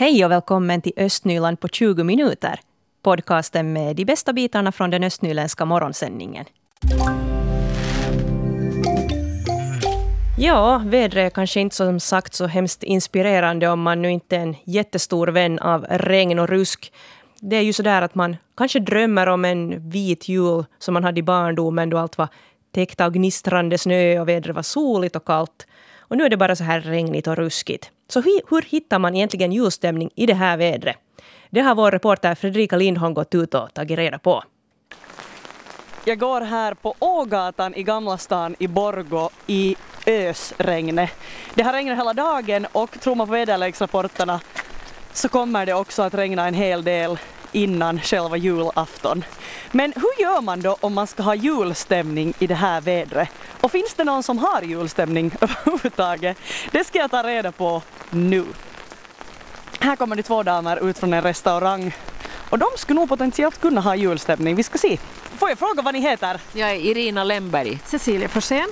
Hej och välkommen till Östnyland på 20 minuter. Podcasten med de bästa bitarna från den östnyländska morgonsändningen. Ja, vädret är kanske inte som sagt så hemskt inspirerande om man nu inte är en jättestor vän av regn och rusk. Det är ju så där att man kanske drömmer om en vit jul som man hade i barndomen då allt var täckt av gnistrande snö och vädret var soligt och kallt. Och nu är det bara så här regnigt och ruskigt. Så hur, hur hittar man egentligen julstämning i det här vädret? Det har vår reporter Fredrika Lindholm gått ut och tagit reda på. Jag går här på Ågatan i Gamla stan i Borgo i ösregnet. Det har regnat hela dagen och tror man på väderleksrapporterna så kommer det också att regna en hel del innan själva julafton. Men hur gör man då om man ska ha julstämning i det här vädret? Och finns det någon som har julstämning överhuvudtaget? Det ska jag ta reda på nu. Här kommer de två damer ut från en restaurang och de skulle nog potentiellt kunna ha julstämning. Vi ska se. Får jag fråga vad ni heter? Jag är Irina Lemberg. Cecilia Forsén.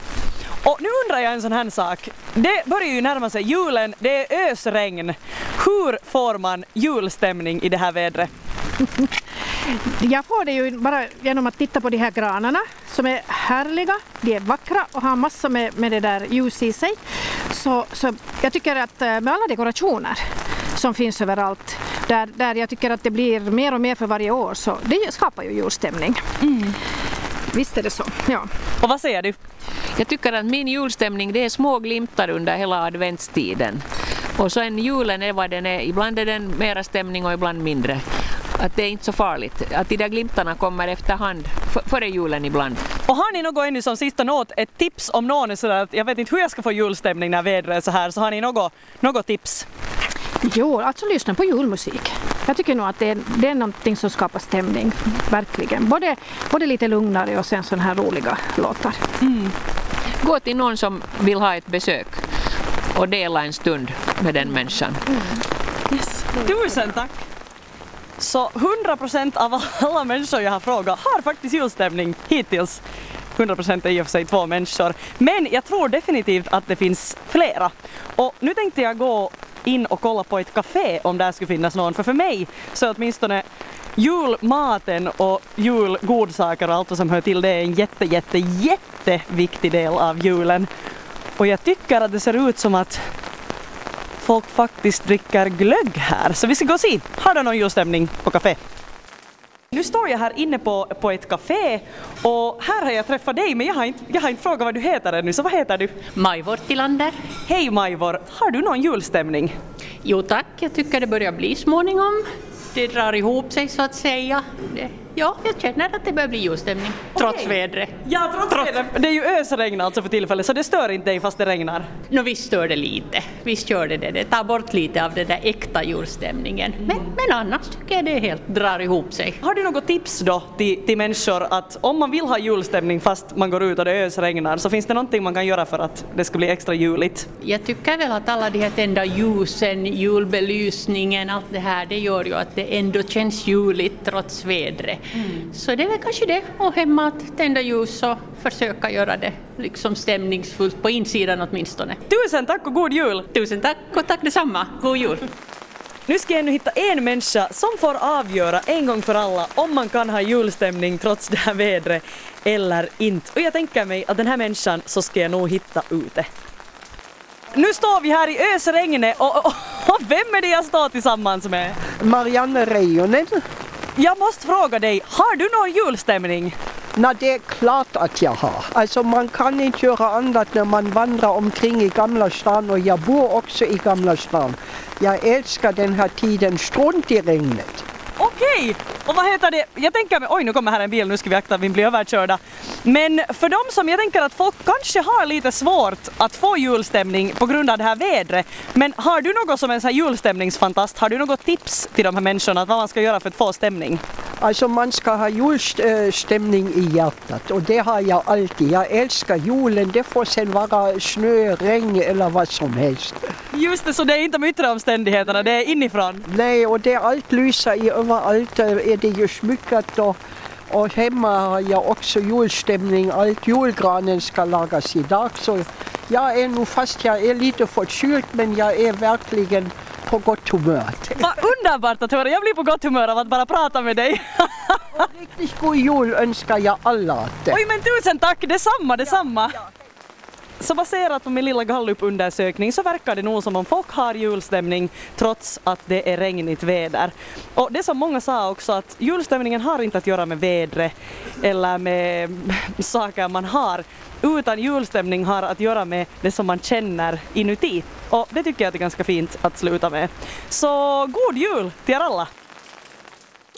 Och nu undrar jag en sån här sak. Det börjar ju närma sig julen, det är ösregn. Hur får man julstämning i det här vädret? Jag får det ju bara genom att titta på de här granarna som är härliga, de är vackra och har massor med, med det där ljus i sig. Så, så jag tycker att eh, med alla dekorationer som finns överallt, där, där jag tycker att det blir mer och mer för varje år, så det skapar ju julstämning. Mm. Visst är det så, ja. Och vad säger du? Jag tycker att min julstämning det är små glimtar under hela adventstiden. Och sen julen är vad den är. Ibland är den mera stämning och ibland mindre. Att det är inte så farligt. Att de där glimtarna kommer efterhand, före julen ibland. Och har ni något ännu som sista något, ett tips om någon är sådär att jag vet inte hur jag ska få julstämning när vädret är så här, så har ni något, något tips? Jo, alltså lyssna på julmusik. Jag tycker nog att det är, det är någonting som skapar stämning, verkligen. Både, både lite lugnare och sen sådana här roliga låtar. Mm. Gå till någon som vill ha ett besök och dela en stund med den människan. Mm. Yes. Tusen tack! Så 100% av alla människor jag har frågat har faktiskt julstämning hittills. 100% är i och för sig två människor. Men jag tror definitivt att det finns flera. Och nu tänkte jag gå in och kolla på ett café om där skulle finnas någon. För för mig så är åtminstone julmaten och julgodsaker och allt vad som hör till det är en jätte, jätte, jätteviktig del av julen. Och jag tycker att det ser ut som att folk faktiskt dricker glögg här. Så vi ska gå och se. Har du någon julstämning på café? Nu står jag här inne på, på ett café och här har jag träffat dig men jag har, inte, jag har inte frågat vad du heter ännu, så vad heter du? Majvor Tillander. Hej Majvor, har du någon julstämning? Jo tack, jag tycker det börjar bli småningom. Det drar ihop sig så att säga. Det Ja, jag känner att det börjar bli julstämning. Trots okay. vädret. Ja, trots, trots vädret. Det är ju ösregn alltså för tillfället, så det stör inte dig fast det regnar? No, visst stör det lite. Visst gör det det. Det tar bort lite av den där äkta julstämningen. Mm. Men, men annars tycker jag det helt drar ihop sig. Har du något tips då till, till människor att om man vill ha julstämning fast man går ut och det ösregnar, så finns det någonting man kan göra för att det ska bli extra juligt? Jag tycker väl att alla de här tända ljusen, julbelysningen, allt det här, det gör ju att det ändå känns juligt trots vädret. Mm. Så det är väl kanske det, och hemma att tända ljus och försöka göra det liksom stämningsfullt, på insidan åtminstone. Tusen tack och god jul! Tusen tack och tack detsamma, god jul! Nu ska jag nu hitta en människa som får avgöra en gång för alla om man kan ha julstämning trots det här vädret eller inte. Och jag tänker mig att den här människan så ska jag nog hitta ute. Nu står vi här i ösregnet och, och, och vem är det jag står tillsammans med? Marianne Reijonen. Jag måste fråga dig, har du någon julstämning? Nej, det är klart att jag har. Alltså man kan inte göra annat när man vandrar omkring i Gamla stan och jag bor också i Gamla stan. Jag älskar den här tiden, strunt i regnet. Okej, och vad heter det? Jag tänker mig, oj nu kommer här en bil, nu ska vi akta att vi blir överkörda. Men för de som, jag tänker att folk kanske har lite svårt att få julstämning på grund av det här vädret. Men har du något som en sån här julstämningsfantast, har du något tips till de här människorna vad man ska göra för att få stämning? Alltså man ska ha julstämning i hjärtat och det har jag alltid. Jag älskar julen, det får sen vara snö, regn eller vad som helst. Just det, så det är inte de yttre omständigheterna, det är inifrån? Nej, och det är allt lyser i överallt är det ju smyckat och, och hemma har jag också julstämning. Allt julgranen ska lagas idag så jag är nog fast jag är lite förkyld men jag är verkligen på gott humör. Vad underbart att höra, jag blir på gott humör av att bara prata med dig. Riktigt god jul önskar jag alla. Oj men tusen tack, detsamma, detsamma. Så baserat på min lilla gallupundersökning så verkar det nog som om folk har julstämning trots att det är regnigt väder. Och det som många sa också att julstämningen har inte att göra med vädret eller med saker man har utan julstämning har att göra med det som man känner inuti. Och det tycker jag är ganska fint att sluta med. Så god jul till er alla!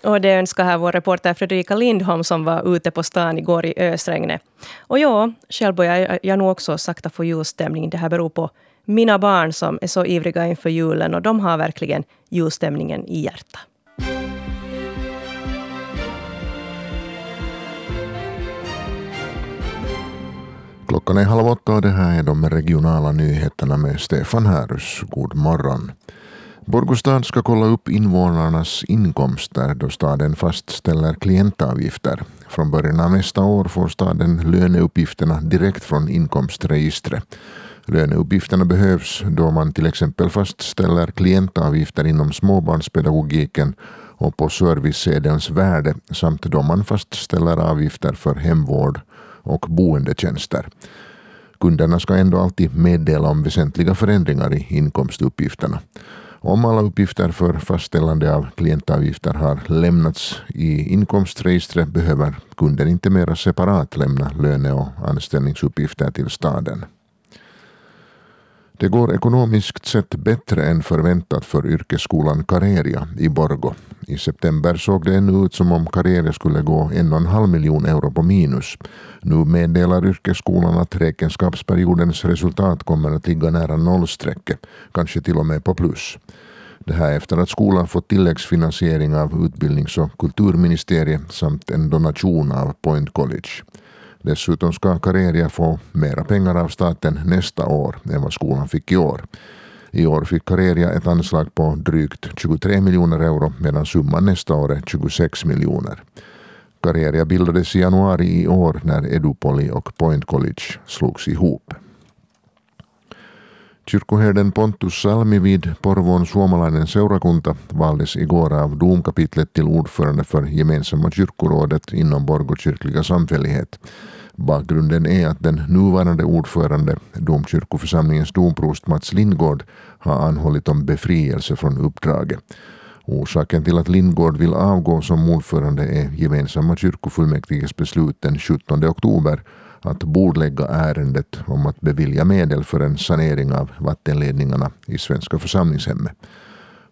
Och det önskar här vår reporter Fredrika Lindholm som var ute på stan igår i ösregnet. Och ja, själv börjar jag nog också sakta få julstämning. Det här beror på mina barn som är så ivriga inför julen och de har verkligen julstämningen i hjärtat. Klockan är halv åtta och det här är de regionala nyheterna med Stefan Härus. God morgon. Borgostad ska kolla upp invånarnas inkomster då staden fastställer klientavgifter. Från början av nästa år får staden löneuppgifterna direkt från inkomstregistret. Löneuppgifterna behövs då man till exempel fastställer klientavgifter inom småbarnspedagogiken och på servicesedelns värde samt då man fastställer avgifter för hemvård och boendetjänster. Kunderna ska ändå alltid meddela om väsentliga förändringar i inkomstuppgifterna. Om alla uppgifter för fastställande av klientavgifter har lämnats i inkomstregistret behöver kunden inte mera separat lämna löne och anställningsuppgifter till staden. Det går ekonomiskt sett bättre än förväntat för yrkesskolan Kareria i Borgo. I september såg det ännu ut som om Kareria skulle gå en och en halv miljon euro på minus. Nu meddelar yrkesskolan att räkenskapsperiodens resultat kommer att ligga nära nollstrecket, kanske till och med på plus. Det här efter att skolan fått tilläggsfinansiering av utbildnings och kulturministeriet samt en donation av Point College. Dessutom ska Kareria få mera pengar av staten nästa år än vad skolan fick i år. I år fick Kareria ett anslag på drygt 23 miljoner euro medan summan nästa år är 26 miljoner. Kareria bildades i januari i år när Edupoli och Point College slogs ihop. Kyrkoherden Pontus Salmi vid Porvoon suomalainen seurakunta valdes igår av domkapitlet till ordförande för gemensamma kyrkorådet inom Borgå kyrkliga samfällighet. Bakgrunden är att den nuvarande ordförande, domkyrkoförsamlingens domprost Mats Lindgård, har anhållit om befrielse från uppdraget. Orsaken till att Lindgård vill avgå som ordförande är gemensamma kyrkofullmäktiges beslut den 17 oktober att bordlägga ärendet om att bevilja medel för en sanering av vattenledningarna i Svenska församlingshemmet.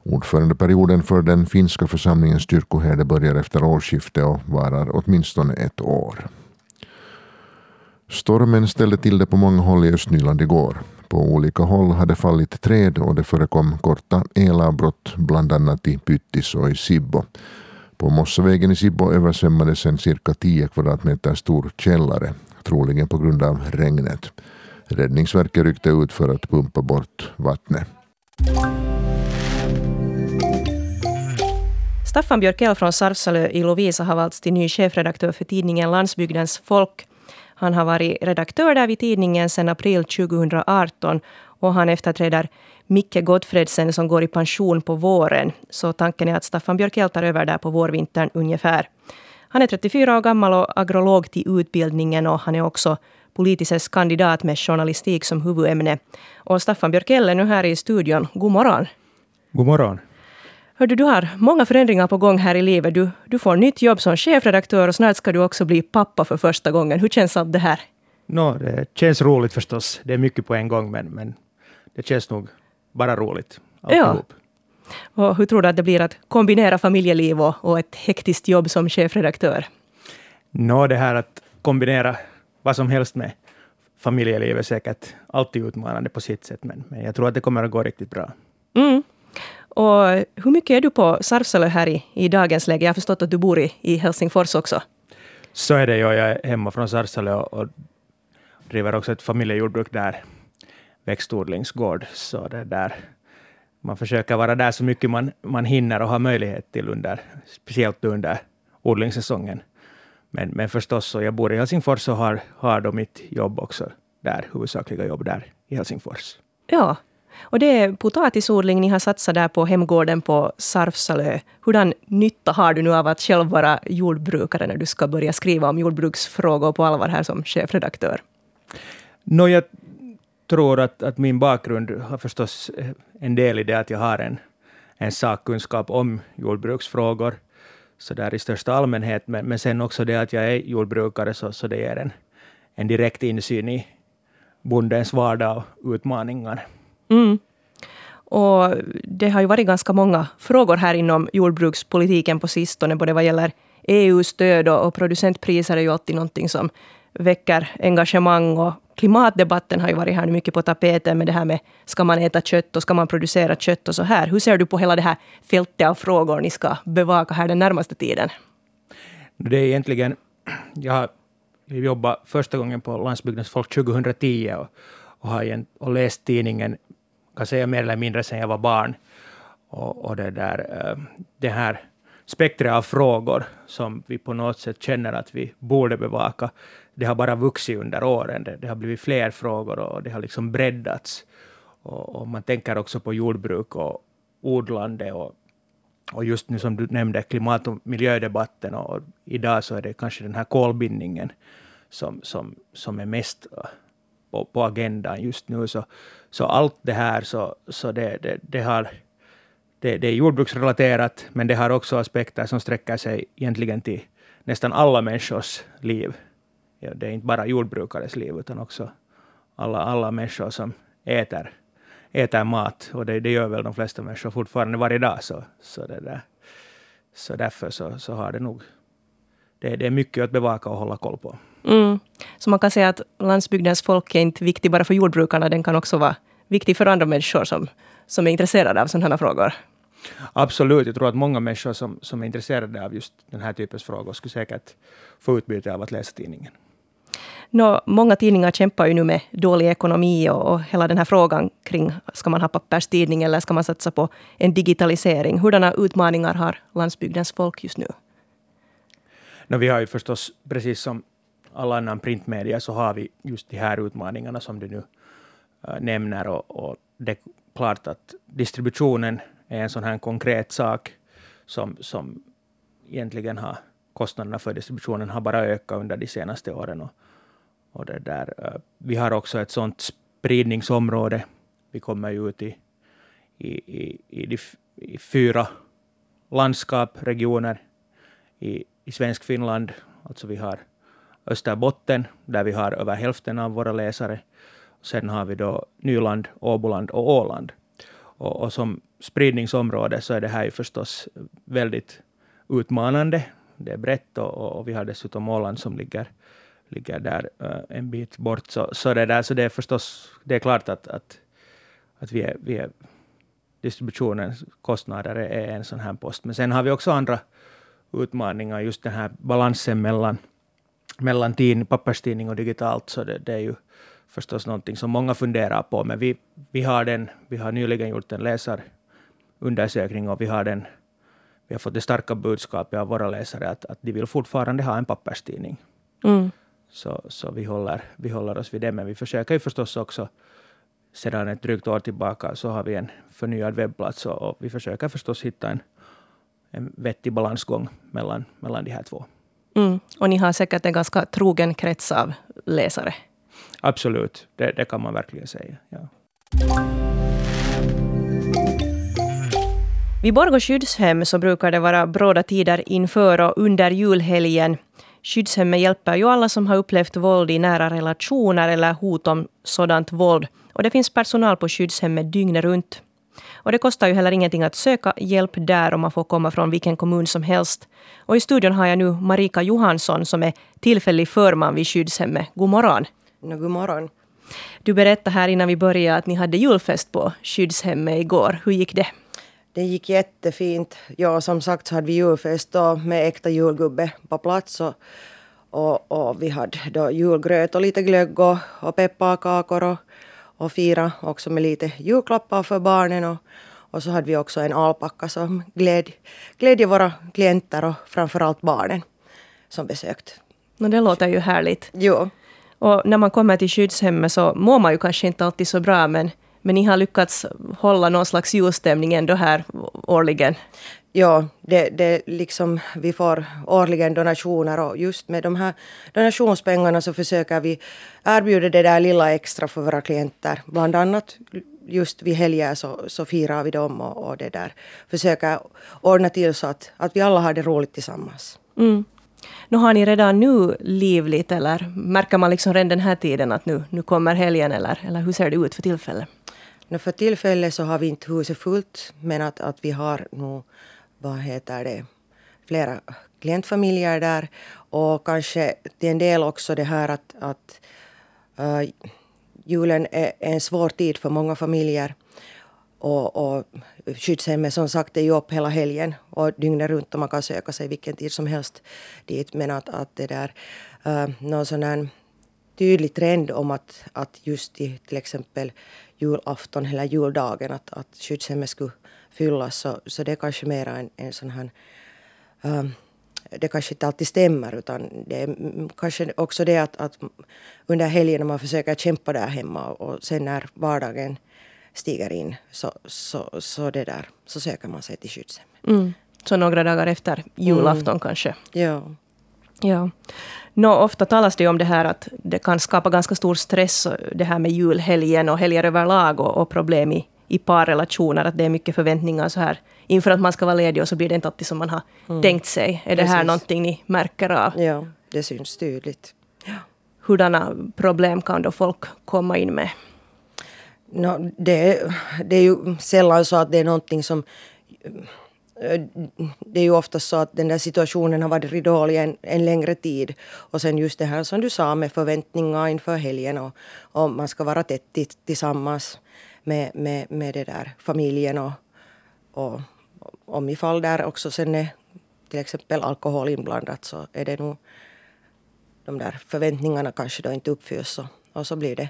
Ordförandeperioden för den finska församlingens kyrkoherde börjar efter årsskiftet och varar åtminstone ett år. Stormen ställde till det på många håll i Östnyland igår. På olika håll hade fallit träd och det förekom korta elavbrott bland annat i Pyttis och i Sibbo. På Mossavägen i Sibbo översvämmades en cirka 10 kvadratmeter stor källare, troligen på grund av regnet. Räddningsverket ryckte ut för att pumpa bort vattnet. Staffan Björkell från Sarpsalö i Lovisa har valts till ny chefredaktör för tidningen Landsbygdens folk. Han har varit redaktör där vid tidningen sedan april 2018 och han efterträder Micke Gottfredsen som går i pension på våren. Så tanken är att Staffan Björkell tar över där på vårvintern ungefär. Han är 34 år gammal och agrolog till utbildningen och han är också politisk kandidat med journalistik som huvudämne. Och Staffan Björkell är nu här i studion. God morgon. God morgon. Hördu, du har många förändringar på gång här i livet. Du, du får nytt jobb som chefredaktör och snart ska du också bli pappa för första gången. Hur känns allt det här? No, det känns roligt förstås. Det är mycket på en gång, men, men det känns nog bara roligt. Alltihop. Ja. Och hur tror du att det blir att kombinera familjeliv och, och ett hektiskt jobb som chefredaktör? Nå, no, det här att kombinera vad som helst med familjeliv är säkert alltid utmanande på sitt sätt, men, men jag tror att det kommer att gå riktigt bra. Mm. Och hur mycket är du på Sarpsalo här i, i dagens läge? Jag har förstått att du bor i, i Helsingfors också. Så är det ju. Jag är hemma från Sarpsalo och, och driver också ett familjejordbruk där, växtodlingsgård. Så det där, man försöker vara där så mycket man, man hinner och har möjlighet till under, speciellt under odlingssäsongen. Men, men förstås, så jag bor i Helsingfors och har, har då mitt jobb också där, huvudsakliga jobb där i Helsingfors. Ja, Och det är potatisodling ni har satsat där på hemgården på Sarfsalö. Hurdan nytta har du nu av att själv vara jordbrukare när du ska börja skriva om jordbruksfrågor på allvar här som chefredaktör? No, jag tror att, att min bakgrund har förstås eh, en del i det att jag har en, en sakkunskap om jordbruksfrågor så där i största allmänhet, men, men sen också det att jag är jordbrukare, så, så det ger en, en direkt insyn i bondens vardag och utmaningar. Mm. Och det har ju varit ganska många frågor här inom jordbrukspolitiken på sistone, både vad gäller EU-stöd och, och producentpriser är ju alltid någonting som väcker engagemang och klimatdebatten har ju varit här nu mycket på tapeten med det här med ska man äta kött och ska man producera kött och så här. Hur ser du på hela det här fältet av frågor ni ska bevaka här den närmaste tiden? Det är egentligen, jag har jobbat första gången på Landsbygdens folk 2010 och, och har igen, och läst tidningen, kan säga mer eller mindre sedan jag var barn. Och, och det, där, eh, det här spektret av frågor som vi på något sätt känner att vi borde bevaka, det har bara vuxit under åren. Det, det har blivit fler frågor och det har liksom breddats. Och, och, man tänker också på jordbruk och odlande och, och just nu som du nämnde klimat och miljödebatten och idag så är det kanske den här kolbindningen som, som, som är mest på, på agendan just nu. Så, så allt det här så, så det, det, det har det, det, är jordbruksrelaterat, men det har också aspekter som sträcker sig egentligen till nästan alla människors liv. Ja, det är inte bara jordbrukares liv, utan också alla, alla människor som äter, äter mat. Och det, det gör väl de flesta människor fortfarande varje dag. Så, så, det där. så därför så, så har det nog... Det, det är mycket att bevaka och hålla koll på. Mm. Så man kan säga att landsbygdens folk är inte viktig bara för jordbrukarna, den kan också vara viktig för andra människor som, som är intresserade av sådana här frågor. Absolut, jag tror att många människor som, som är intresserade av just den här typens frågor skulle säkert få utbyte av att läsa tidningen. No, många tidningar kämpar ju nu med dålig ekonomi och, och hela den här frågan kring ska man ha papperstidning eller ska man satsa på en digitalisering. Hurdana utmaningar har landsbygdens folk just nu? No, vi har ju förstås, precis som alla annan printmedia, så har vi just de här utmaningarna som du nu äh, nämner. Och, och det är klart att distributionen är en sån här konkret sak som, som egentligen har kostnaderna för distributionen har bara ökat under de senaste åren. Och, och det där, eh, vi har också ett sånt spridningsområde. Vi kommer ju ut i, i, i, i, de, i fyra landskap, regioner i, i svensk Finland. Alltså vi har Österbotten, där vi har över hälften av våra läsare. Sen har vi då Nyland, Åboland och Åland. Och, och, som spridningsområde så är det här ju förstås väldigt utmanande. Det är brett och, och vi har dessutom Åland som ligger, ligger där uh, en bit bort. Så, så, det där, så det är förstås det är klart att, att, att vi är, vi är distributionens kostnader är en sån här post. Men sen har vi också andra utmaningar, just den här balansen mellan, mellan tidning, papperstidning och digitalt. Så det, det är ju förstås någonting som många funderar på, men vi, vi, har, den, vi har nyligen gjort en läsarundersökning och vi har, den, vi har fått det starka budskapet av våra läsare att, att de vill fortfarande ha en papperstidning. Mm. Så, så vi, håller, vi håller oss vid det, men vi försöker ju förstås också sedan ett drygt år tillbaka så har vi en förnyad webbplats och, och vi försöker förstås hitta en, en vettig balansgång mellan, mellan de här två. Mm. Och ni har säkert en ganska trogen krets av läsare. Absolut, det, det kan man verkligen säga. Ja. Vid Borgå skyddshem så brukar det vara bråda tider inför och under julhelgen. Skyddshemmet hjälper ju alla som har upplevt våld i nära relationer eller hot om sådant våld. Och det finns personal på skyddshemmet dygnet runt. Och det kostar ju heller ingenting att söka hjälp där och man får komma från vilken kommun som helst. Och i studion har jag nu Marika Johansson som är tillfällig förman vid skyddshemmet. God morgon. No, god morgon. Du berättade här innan vi började att ni hade julfest på skyddshemmet igår. Hur gick det? Det gick jättefint. Ja, som sagt så hade vi julfest då med äkta julgubbe på plats. Och, och, och vi hade då julgröt och lite glögg och, och pepparkakor och, och fira också med lite julklappar för barnen. Och, och så hade vi också en alpacka som gläd, glädje våra klienter och framförallt barnen som besökt. No, det låter ju härligt. Jo. Och när man kommer till skyddshemmet så mår man ju kanske inte alltid så bra men, Men ni har lyckats hålla någon slags julstämning ändå här årligen? Ja, det, det liksom, vi får årligen donationer och just med de här donationspengarna så försöker vi erbjuda det där lilla extra för våra klienter. Bland annat just vid helger så, så firar vi dem och, och det där försöker ordna till så att, att vi alla har det roligt tillsammans. Mm. Nu har ni redan nu livligt eller märker man liksom redan den här tiden att nu, nu kommer helgen eller, eller hur ser det ut för tillfället? No, för tillfället så har vi inte huset fullt men att, att vi har nog, vad heter det, flera klientfamiljer där och kanske till en del också det här att, att uh, julen är en svår tid för många familjer. Och, och skyddshemmet som sagt är ju upp hela helgen och dygnet runt och man kan söka sig vilken tid som helst dit. Men att, att det där, uh, någon sån här tydlig trend om att, att just i till exempel julafton eller juldagen att, att skyddshemmet skulle fyllas så, så det är kanske mer en, en sån här um, det kanske inte alltid stämmer utan det är kanske också det att, att under helgen man försöker kämpa där hemma och sen när vardagen stiger in så, så, så, det där, så söker man sig till skyddshem. Mm. Så några dagar efter julafton mm. kanske? Ja. Ja. Nå, ofta talas det om det här att det kan skapa ganska stor stress det här med julhelgen och helger överlag och, och problem i, i parrelationer. Att det är mycket förväntningar så här inför att man ska vara ledig och så blir det inte alltid som man har mm. tänkt sig. Är det här någonting ni märker av? Ja, det syns tydligt. Ja. Hurdana problem kan då folk komma in med? No, det, det är ju sällan så att det är någonting som Eh, det är ju ofta så att den där situationen har varit dålig en, en längre tid. Och sen just det här som du sa med förväntningar inför helgen och, och man ska vara tätt tillsammans med, med, med det där familjen och, och om ifall där också sen är till exempel alkohol inblandat så är det nog de där förväntningarna kanske då inte uppfylls och, och så blir det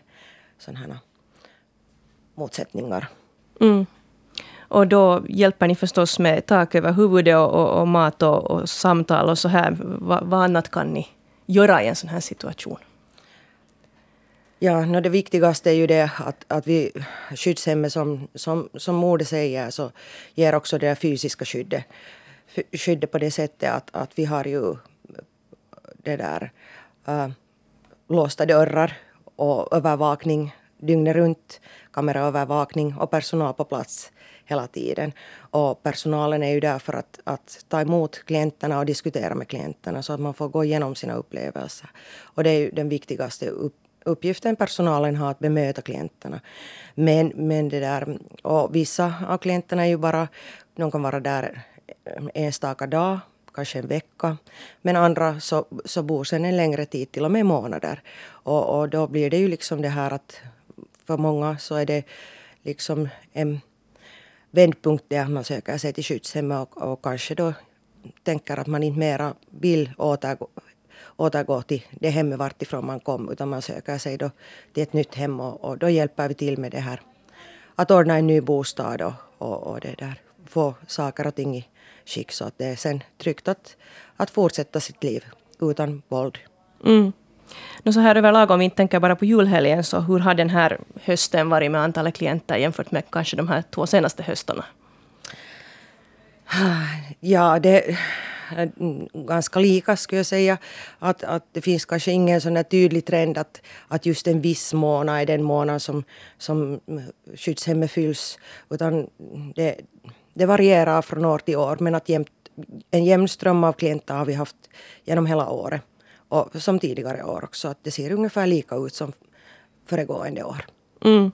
sådana här motsättningar. Mm. Och då hjälper ni förstås med tak över huvudet och, och, och mat och, och, samtal och så här. Va, vad annat kan ni göra i en sån här situation? Ja, no det viktigaste är ju det att, att vi skyddshemmet som, som, som Mode säger så ger också det fysiska skyddet. Skyddet på det sättet att, att vi har ju det där äh, låsta dörrar och övervakning dygnet runt, kameraövervakning och personal på plats hela tiden. Och personalen är ju där för att, att ta emot klienterna och diskutera med klienterna så att man får gå igenom sina upplevelser. Och det är ju den viktigaste upp, uppgiften personalen har att bemöta klienterna. Men, men det där, och vissa av klienterna är ju bara, de kan vara där enstaka dag, kanske en vecka. Men andra så, så bor sen en längre tid, till och med månader. Och, och då blir det ju liksom det här att för många så är det liksom en vändpunkt där man söker sig till skyddshemmet och, och kanske då tänker att man inte mera vill återgå, återgå till det hemmet vartifrån man kom utan man söker sig då till ett nytt hem och, och då hjälper vi till med det här att ordna en ny bostad och, och, och det där, få saker och ting i skick så att det är sen tryggt att, att fortsätta sitt liv utan våld. Mm. No så här överlag, om vi inte tänker bara på julhelgen, så hur har den här hösten varit med antalet klienter jämfört med kanske de här två senaste höstarna? Ja, det är ganska lika skulle jag säga. Att, att det finns kanske ingen sån tydlig trend att, att just en viss månad är den månad som, som skyddshemmet fylls. Utan det, det varierar från år till år men att jämt, en jämn ström av klienter har vi haft genom hela året och som tidigare år också. Att det ser ungefär lika ut som föregående år. Mm.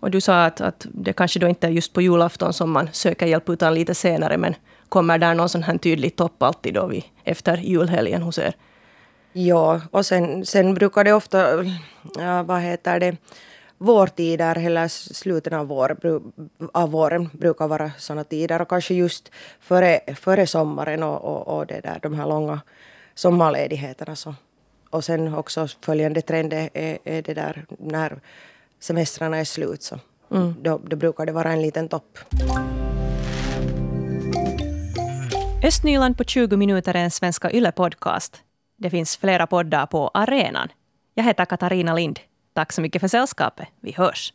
Och du sa att, att det kanske då inte är just på julafton som man söker hjälp utan lite senare. Men kommer där någon sån här tydlig topp alltid då vid, efter julhelgen hos er? Ja, och sen, sen brukar det ofta, ja, vad heter det, vårtider eller slutet av, vår, av våren brukar vara sådana tider och kanske just före, före sommaren och, och, och det där, de här långa sommarledigheterna. Så. Och sen också följande trend är, är det där när semestrarna är slut så mm. då, då brukar det vara en liten topp. Östnyland på 20 minuter är en Svenska Yle-podcast. Det finns flera poddar på arenan. Jag heter Katarina Lind. Tack så mycket för sällskapet. Vi hörs.